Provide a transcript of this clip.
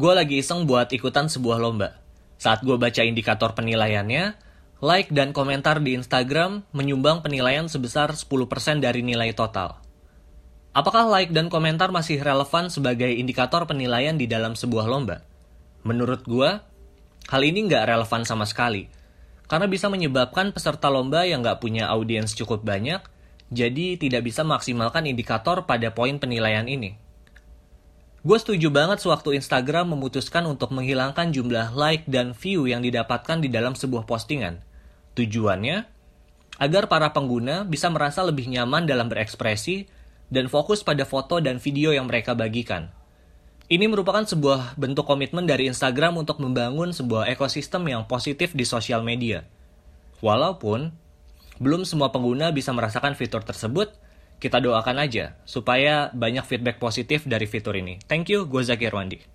Gue lagi iseng buat ikutan sebuah lomba. Saat gue baca indikator penilaiannya, like dan komentar di Instagram menyumbang penilaian sebesar 10% dari nilai total. Apakah like dan komentar masih relevan sebagai indikator penilaian di dalam sebuah lomba? Menurut gue, hal ini nggak relevan sama sekali. Karena bisa menyebabkan peserta lomba yang nggak punya audiens cukup banyak, jadi tidak bisa maksimalkan indikator pada poin penilaian ini. Gue setuju banget sewaktu Instagram memutuskan untuk menghilangkan jumlah like dan view yang didapatkan di dalam sebuah postingan. Tujuannya, agar para pengguna bisa merasa lebih nyaman dalam berekspresi dan fokus pada foto dan video yang mereka bagikan. Ini merupakan sebuah bentuk komitmen dari Instagram untuk membangun sebuah ekosistem yang positif di sosial media. Walaupun belum semua pengguna bisa merasakan fitur tersebut, kita doakan aja supaya banyak feedback positif dari fitur ini. Thank you, gue Zaki Irwandi.